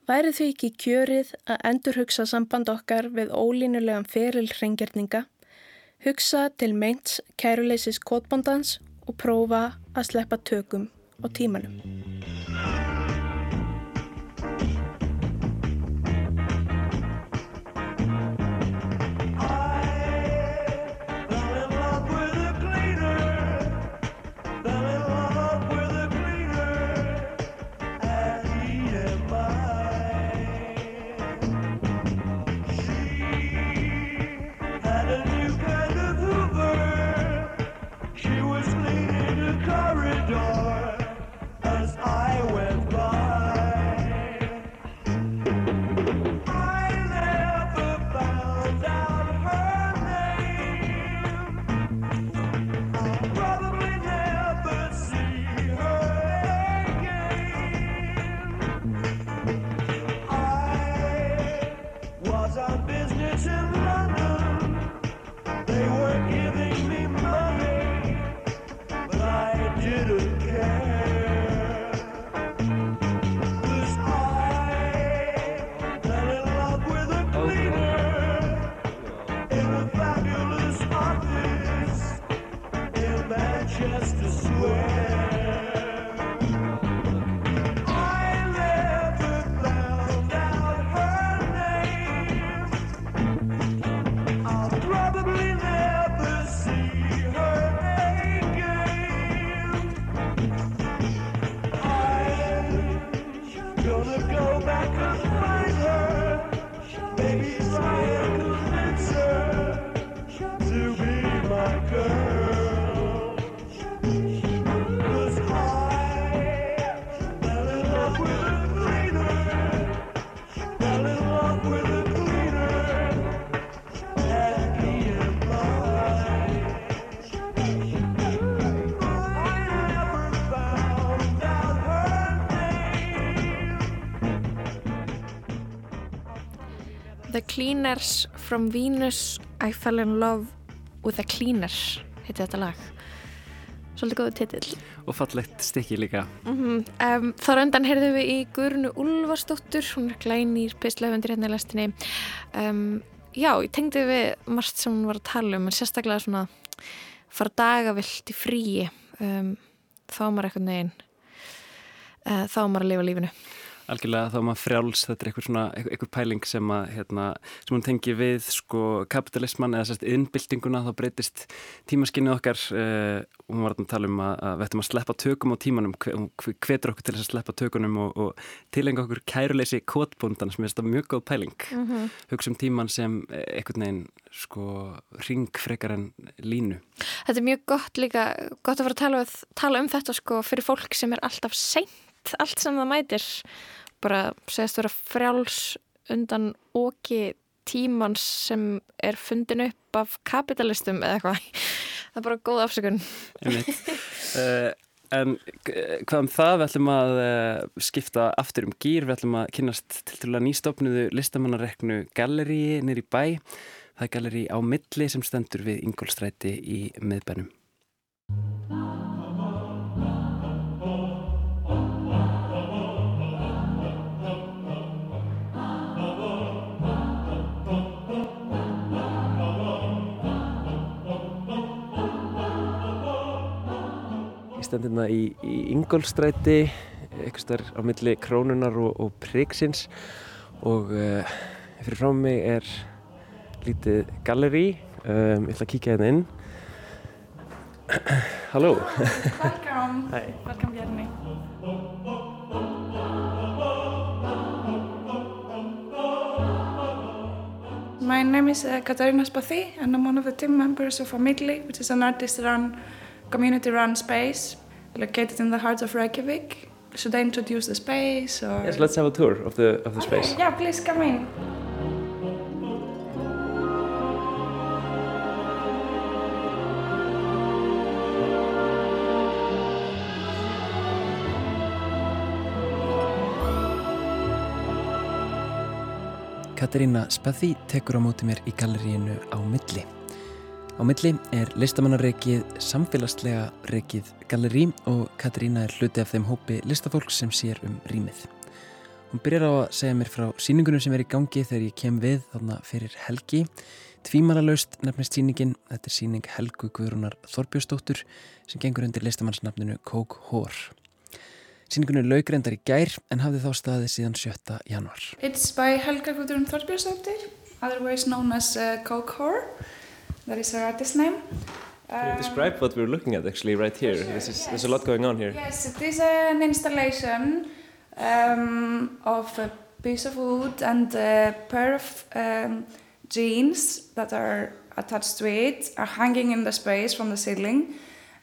Speaker 6: Væri því ekki kjörið að endur hugsa samband okkar við ólínulegan feril hreingerninga, hugsa til meints kæruleysis kótbondans og prófa að sleppa tökum á tímanum.
Speaker 2: Cleaners from Venus I fell in love with a cleaner heiti þetta lag. Svolítið góðu titill.
Speaker 4: Og fallegt stykki líka.
Speaker 2: mm um, þar undan heyrðum við í Guðrunu Úlfarsdóttur hún er glænýr pislauvendur hérna í lestinni. Um, já, ég tengdi við margt sem hún var að tala um en sérstaklega svona fara dagavilt í fríi. Um, þá er maður eitthvað neginn uh, þá er maður að lifa lífinu
Speaker 4: Algjörlega þá er maður frjáls, þetta er eitthvað svona, eitthvað pæling sem að, hérna, sem hún tengi við sko kapitalisman eða sérst innbyltinguna, þá breytist tímaskinnið okkar uh, og hún var að tala um að, að við ættum að sleppa tökum á tímanum, hún hvetur okkur til þess að sleppa tökunum og, og tilenga okkur kæruleysi kotbúndan sem er þetta mjög góð pæling. Hugsa um tíman sem eh, einhvern veginn sko ring frekar en línu.
Speaker 2: Þetta er mjög gott líka, gott að fara að tala, tala um þetta sko fyrir fólk sem er alltaf seint, allt sem það mætir. Bara segist vera frjáls undan oki tímans sem er fundin upp af kapitalistum eða eitthvað. Það er bara góð afsökun.
Speaker 4: Uh, [laughs] en eh, hvað um það, við ætlum að uh, skipta aftur um gýr, við ætlum að kynast til til að nýstofnuðu listamannareknu galleríi nýri bæ. Það er gallerí á milli sem stendur við Ingolstræti í miðbænum. Ég stend hérna í, í Ingolstræti, eitthvað starf á milli krónunar og, og priksins og uh, fyrir frá mig er lítið gallerí, um, ég ætla að kíkja hérna inn. [clears throat] Halló,
Speaker 3: Welcome.
Speaker 4: Hi.
Speaker 3: Welcome, Bjarni. My name is uh, Katarina Spathi, and I'm one of the team members of Amigli, which is an artist-run, community-run space located in the heart of Reykjavik. Should I introduce the space or?
Speaker 4: yes, let's have a tour of the, of the space.
Speaker 3: Yeah, please come in.
Speaker 4: Katarína Spathi tekur á móti mér í galleríinu á milli. Á milli er listamannarreikið samfélagslega reikið gallerí og Katarína er hluti af þeim hópi listafólk sem sér um rýmið. Hún byrjar á að segja mér frá síningunum sem er í gangi þegar ég kem við þarna fyrir helgi. Tvímaralaust nefnist síningin, þetta er síning Helgu Guðrúnar Þorbjörnsdóttur sem gengur undir listamannsnafninu Kók Hór. Síningunum lauk reyndar í gær en hafði þá staðið síðan 7. januar.
Speaker 3: It's by Helga Gudrun Þorbjörnsdóttir, otherwise known as uh, Coke Whore. That is her artist name.
Speaker 7: Can you describe what we're looking at actually right here?
Speaker 3: Sure,
Speaker 7: This is,
Speaker 3: yes.
Speaker 7: There's a lot going on here.
Speaker 3: Yes, it is an installation um, of a piece of wood and a pair of um, jeans that are attached to it are hanging in the space from the ceiling.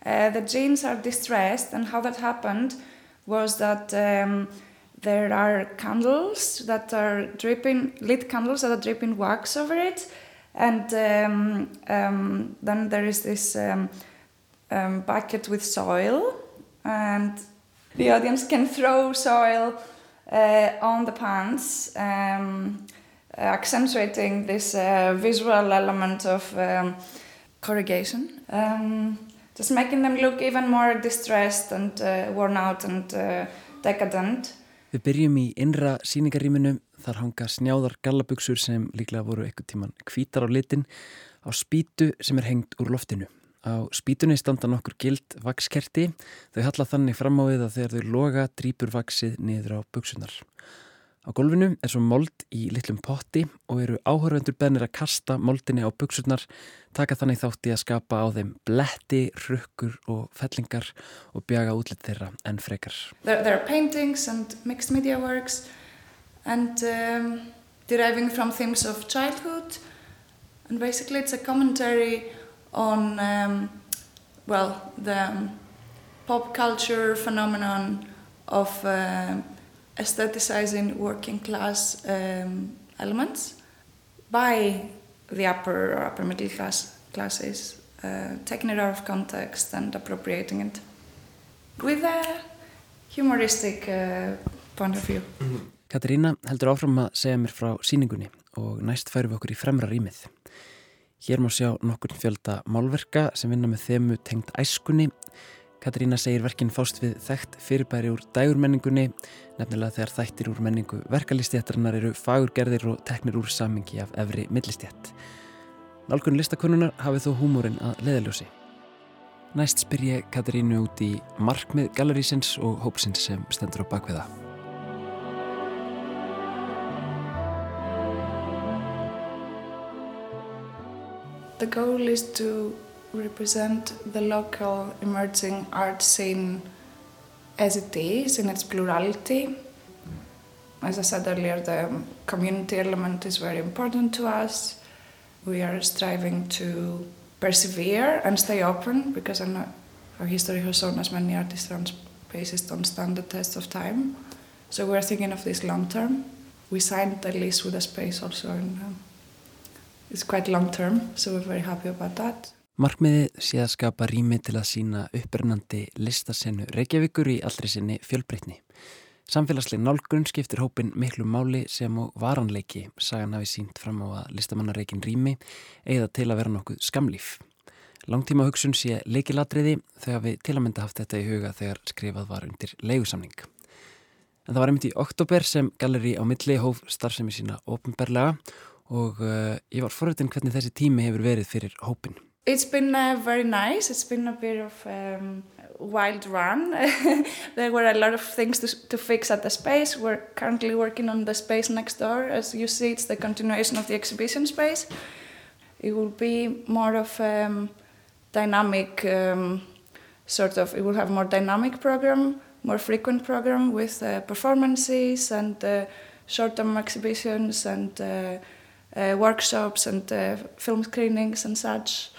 Speaker 3: Uh, the jeans are distressed, and how that happened was that um, there are candles that are dripping, lit candles that are dripping wax over it, and um, um, then there is this um, um, bucket with soil, and the audience can throw soil uh, on the pants, um, accentuating this uh, visual element of corrugation, just making them look even more distressed and uh, worn out and uh, decadent.
Speaker 4: Við byrjum í innra síningarýminu, þar hanga snjáðar gallabuxur sem líklega voru eitthvað tíman hvítar á litin á spýtu sem er hengt úr loftinu. Á spýtunni standa nokkur gild vakskerti, þau halla þannig fram á við að þegar þau loga drýpur vaksið niður á buxunar. Á gólfinu er svo mold í litlum potti og eru áhörvendur bennir að kasta moldinni á buxurnar, taka þannig þátti að skapa á þeim bletti, rukkur og fellingar og bjaga útlit þeirra enn frekar.
Speaker 3: There, there are paintings and mixed media works, and um, deriving from themes of childhood. And basically, it's a commentary on, um, well, the um, pop culture phenomenon of uh, aestheticizing working class um, elements by the upper or upper middle class classes, uh, taking it out of context and appropriating it with a humoristic uh, point of view.
Speaker 4: Katarína heldur áfram að segja mér frá síningunni og næst færum við okkur í fremra rýmið. Hér má sjá nokkur fjölda málverka sem vinna með þemu tengt æskunni. Katrína segir verkinn fást við þekkt fyrirbæri úr dægurmenningunni, nefnilega þegar þættir úr menningu verkalistjættarinnar eru fagurgerðir og teknir úr samingi af efri millistjætt. Nálgun listakunnunar hafið þó húmórin að leðaljósi. Næst spyr ég Katrínu út í markmið gallerísins og hópsins sem stendur á bakveða.
Speaker 3: The goal is to represent the local emerging art scene as it is in its plurality. As I said earlier, the community element is very important to us. We are striving to persevere and stay open because our history has shown us many artisan spaces don't stand the test of time. So we're thinking of this long term. We signed a lease with a space also, and um, it's quite long term, so we're very happy about that.
Speaker 4: Markmiðið sé að skapa rými til að sína upprennandi listasennu Reykjavíkur í allri sinni fjölbreytni. Samfélagsleg nálgun skiptir hópin miklu máli sem og varanleiki sagan hafi sínt fram á að listamannareikin rými eða til að vera nokkuð skamlíf. Langtíma hugsun sé leikilatriði þegar við til að mynda haft þetta í huga þegar skrifað var undir leigusamning. En það var einmitt í oktober sem Galleri á milli hóf starfsemi sína ofinberlega og uh, ég var forrættin hvernig þessi tími hefur verið fyrir hópin.
Speaker 3: It's been uh, very nice. It's been a bit of um, wild run. [laughs] there were a lot of things to, to fix at the space. We're currently working on the space next door. As you see, it's the continuation of the exhibition space. It will be more of um, dynamic um, sort of. It will have more dynamic program, more frequent program with uh, performances and uh, short-term exhibitions and uh, uh, workshops and uh, film screenings and such.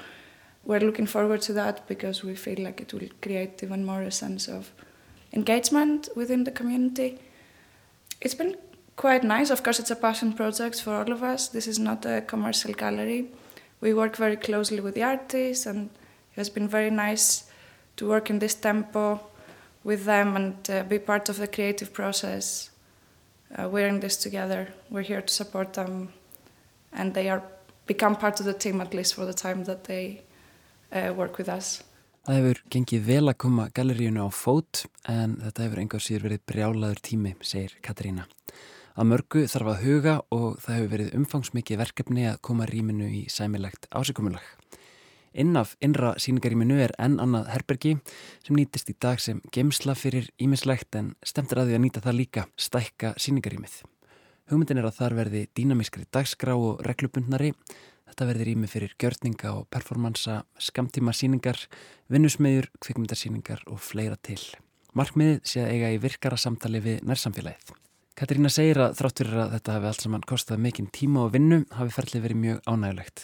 Speaker 3: We're looking forward to that because we feel like it will create even more a sense of engagement within the community. It's been quite nice. Of course, it's a passion project for all of us. This is not a commercial gallery. We work very closely with the artists, and it has been very nice to work in this tempo with them and uh, be part of the creative process. Uh, we're in this together. We're here to support them, and they are become part of the team at least for the time that they work with us.
Speaker 4: Það hefur gengið vel að koma galleríunu á fót en þetta hefur engar síður verið brjálaður tími, segir Katarína. Að mörgu þarf að huga og það hefur verið umfangsmikið verkefni að koma rýminu í sæmilegt ásikomulag. Innaf innra síningaríminu er enn annað herbergi sem nýtist í dag sem gemsla fyrir ímislegt en stemtir að því að nýta það líka stækka síningarímið. Hugmyndin er að þar verði dýnamískri dagskrá og reglubundnari Þetta verður rými fyrir gjörninga og performansa, skamtíma síningar, vinnusmiður, kvikmyndarsíningar og fleira til. Markmiðið sé að eiga í virkara samtali við nærsamfélagið. Katrína segir að þrátt fyrir að þetta hafi allt saman kostað mikinn tíma og vinnu hafi ferlið verið mjög ánægulegt.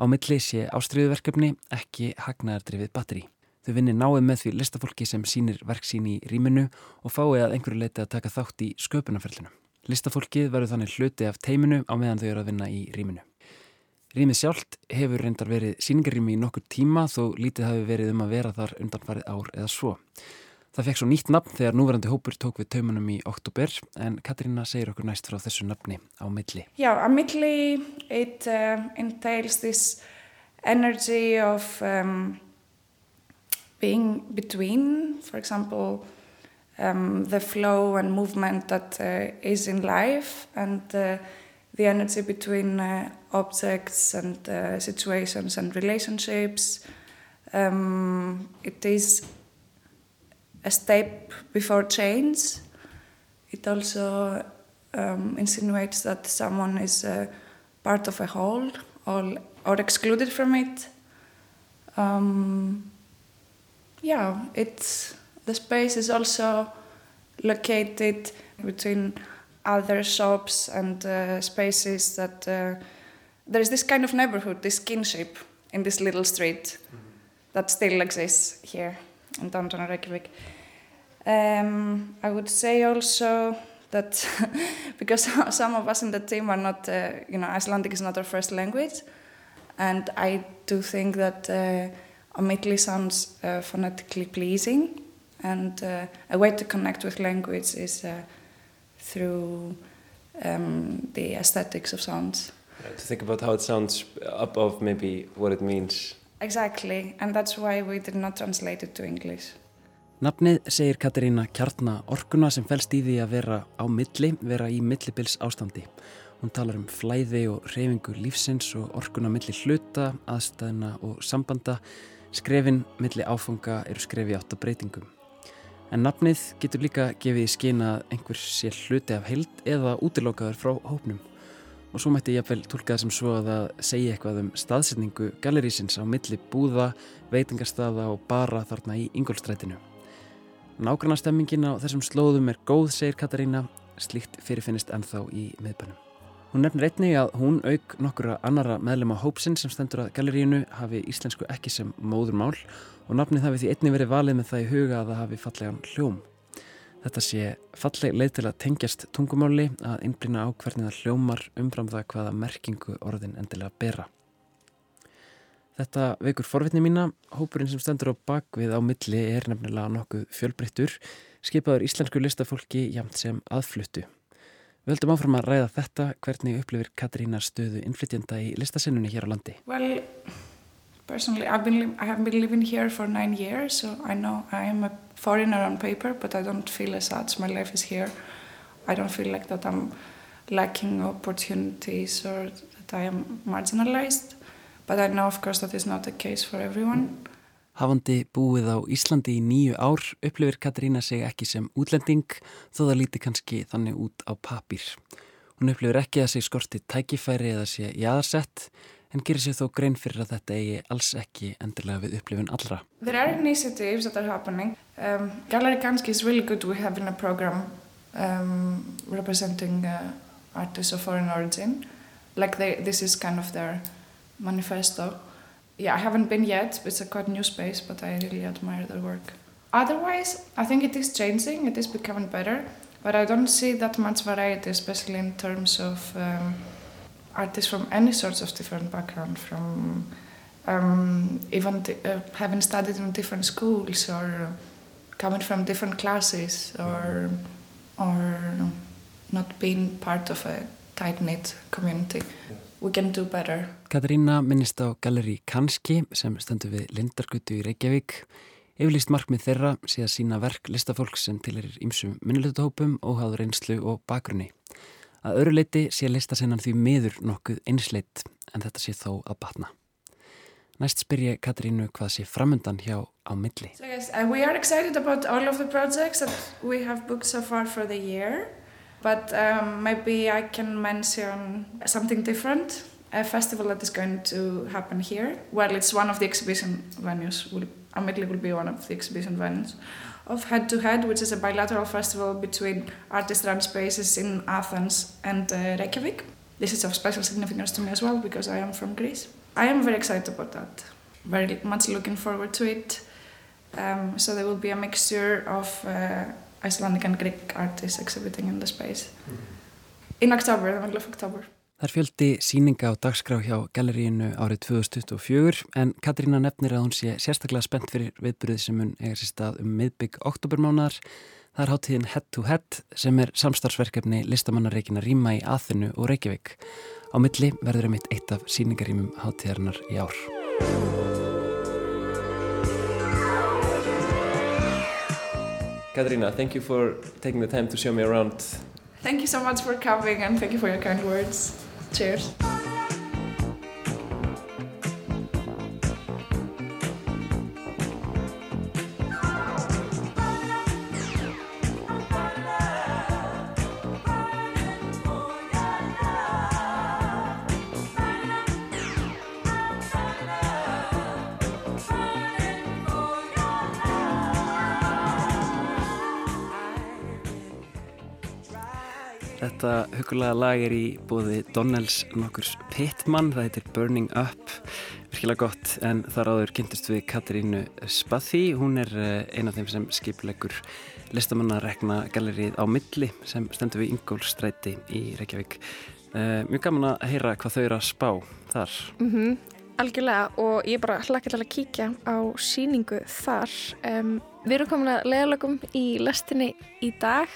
Speaker 4: Á milli sé ástriðuverkefni ekki hagnaðardrifið batteri. Þau vinni náið með því listafólki sem sínir verk sín í rýminu og fái að einhverju leiti að taka þátt í sköpunarferlinu. Listafólkið verður þannig hluti af teiminu á meðan þau eru að vinna í rýminu. Rýmið sjálft hefur reyndar verið síningarrými í nokkur tíma þó lítið hafi verið um að vera þar undanfarið ár eða svo. Það fekk svo nýtt nafn þegar núverandi hópur tók við taumunum í oktober en Katrína segir okkur næst frá þessu nafni á milli.
Speaker 3: Yeah, a midley, it uh, entails this energy of um, being between, for example, um, the flow and movement that uh, is in life and uh, the energy between uh, objects and uh, situations and relationships. Um, it is a step before change. It also um, insinuates that someone is uh, part of a whole or, or excluded from it. Um, yeah, it's the space is also located between other shops and uh, spaces that there is this kind of neighborhood, this kinship in this little street that still exists here in downtown Reykjavik. Um, I would say also that [laughs] because [laughs] some of us in the team are not, uh, you know, Icelandic is not our first language, and I do think that uh, Omitli sounds uh, phonetically pleasing, and uh, a way to connect with language is uh, through um, the aesthetics of sounds.
Speaker 7: To think about how it sounds above maybe what it means.
Speaker 3: Exactly, and that's why we did not translate it to English.
Speaker 4: Nafnið segir Katarína kjarna orkuna sem fælst í því að vera á milli, vera í millibils ástandi. Hún talar um flæði og reyfingu lífsins og orkuna milli hluta, aðstæðina og sambanda. Skrefin milli áfanga eru skrefi átt að breytingum. En nafnið getur líka gefið í skina að einhver sé hluti af heild eða útilókaður frá hópnum. Og svo mætti ég jafnvel tólka það sem svo að það segja eitthvað um staðsetningu gallerísins á milli búða, veitingarstaða og bara þarna í Ingolstrætinu. Nágranna stemmingin á þessum slóðum er góð, segir Katarína, slíkt fyrirfinnist ennþá í miðbænum. Hún nefnir einnig að hún auk nokkura annara meðlema hópsinn sem stendur að gallerínu hafi íslensku ekki sem móðurmál og nafnið hafi því einnig verið valið með það í huga að það hafi fallegan hljóm. Þetta sé falleg leið til að tengjast tungumáli að innblina á hvernig það hljómar umfram það hvaða merkingu orðin endilega bera. Þetta veikur forvitni mína, hópurinn sem stendur á bakvið á milli er nefnilega nokkuð fjölbreyttur, skipaður íslensku listafólki jamt sem aðfluttu. Við höldum áfram að ræða þetta hvernig upplifir Katrína stöðu innflytjenda í listasinnunni hér á landi.
Speaker 3: Well, personally, I've been I have been living here for nine years, so I know I am a foreigner on paper, but I don't feel as such. My life is here. I don't feel like that I'm lacking opportunities or that I am marginalized. But I know, of course, that is not the case for everyone.
Speaker 4: Hafandi búið á Íslandi í nýju ár upplifir Katrína sig ekki sem útlending þó það líti kannski þannig út á papír. Hún upplifir ekki að sig skorti tækifæri eða sé jaðarsett en gerir sér þó grein fyrir að þetta eigi alls ekki endilega við upplifun allra.
Speaker 3: There are initiatives that are happening. Um, Gallery Kanski is really good. We have in a program um, representing uh, artists of foreign origin. Like they, this is kind of their manifesto. Yeah, I haven't been yet. It's a quite new space, but I really admire their work. Otherwise, I think it is changing. It is becoming better, but I don't see that much variety, especially in terms of um, artists from any sorts of different background, from um, even uh, having studied in different schools or coming from different classes or or not being part of a tight knit community. We can do better.
Speaker 4: Katrína minnist á galleri Kanski sem stendur við Lindargötu í Reykjavík. Yfirlýst markmið þeirra sé að sína verk listafólk sem til er ímsum minnilötuhópum, óháður einslu og bakgrunni. Að öru leiti sé listasinnan því miður nokkuð einsleitt en þetta sé þó að batna. Næst spyr ég Katrínu hvað sé framundan hjá á milli.
Speaker 3: So yes, uh, we are excited about all of the projects that we have booked so far for the year. But um, maybe I can mention something different. A festival that is going to happen here. Well, it's one of the exhibition venues. Will, Amitli will be one of the exhibition venues of Head to Head, which is a bilateral festival between artist-run spaces in Athens and uh, Reykjavik. This is of special significance to me as well because I am from Greece. I am very excited about that. Very much looking forward to it. Um, so there will be a mixture of uh, Icelandic and Greek artists exhibiting in the space. In October, the middle of October.
Speaker 4: Það er fjöldi síninga á dagskrá hjá galleríinu árið 2024 en Katrína nefnir að hún sé sérstaklega spennt fyrir viðbyrðið sem hún eiga sér stað um miðbygg oktobermánar. Það er hátíðin Head to Head sem er samstarfsverkefni listamannareikina Ríma í Aþinu og Reykjavík. Á milli verður einmitt eitt af síningarímum hátíðarinnar í ár.
Speaker 7: Katarina, thank you for taking the time to show me around.
Speaker 3: Thank you so much for coming and thank you for your kind words. Cheers.
Speaker 4: Þetta hugulega lag er í bóði Donnells nokkurs Pittman, það heitir Burning Up, virkilega gott en þar áður kynntist við Katarínu Spathi, hún er eh, ein af þeim sem skiplegur listamannarekna gallerið á milli sem stendur við Ingólstræti í Reykjavík. Uh, mjög gaman að heyra hvað þau eru að spá þar.
Speaker 2: Mm Algjörlega og ég bara hlakka til að kíkja á síningu þar. Um, við erum komin að leiðalögum í lestinni í dag.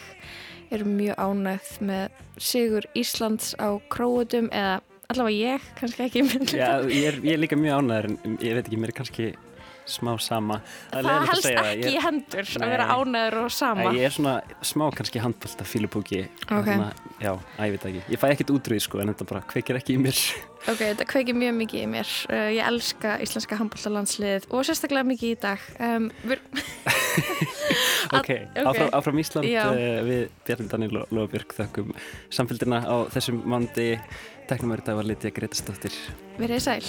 Speaker 2: Erum mjög ánægð með Sigur Íslands á Króutum eða allavega ég, kannski ekki. [laughs]
Speaker 4: Já, ég er, ég er líka mjög ánæður en ég veit ekki, mér er kannski smá sama.
Speaker 2: Það
Speaker 4: leiðinlegt að
Speaker 2: helst ekki
Speaker 4: Ég
Speaker 2: í hendur að
Speaker 4: Nei.
Speaker 2: vera ánæður og sama.
Speaker 4: Ég er svona smá kannski handbólta fílupúki
Speaker 2: Ok.
Speaker 4: Já, æ, ég veit það ekki Ég fæ ekkert útrúið sko en þetta bara kveikir ekki í mér [laughs]
Speaker 2: Ok, þetta kveikir mjög mikið í mér. Uh, ég elska íslenska handbóltalandsliðið og sérstaklega mikið í dag. Um, [laughs]
Speaker 4: Ok,
Speaker 2: ok.
Speaker 4: Áfram, áfram Ísland uh, við Bjarni Daniel og Lofbjörg þökkum samfélgina á þessum mándi teknumverið dag var litið Gretastóttir
Speaker 2: Verið sæl.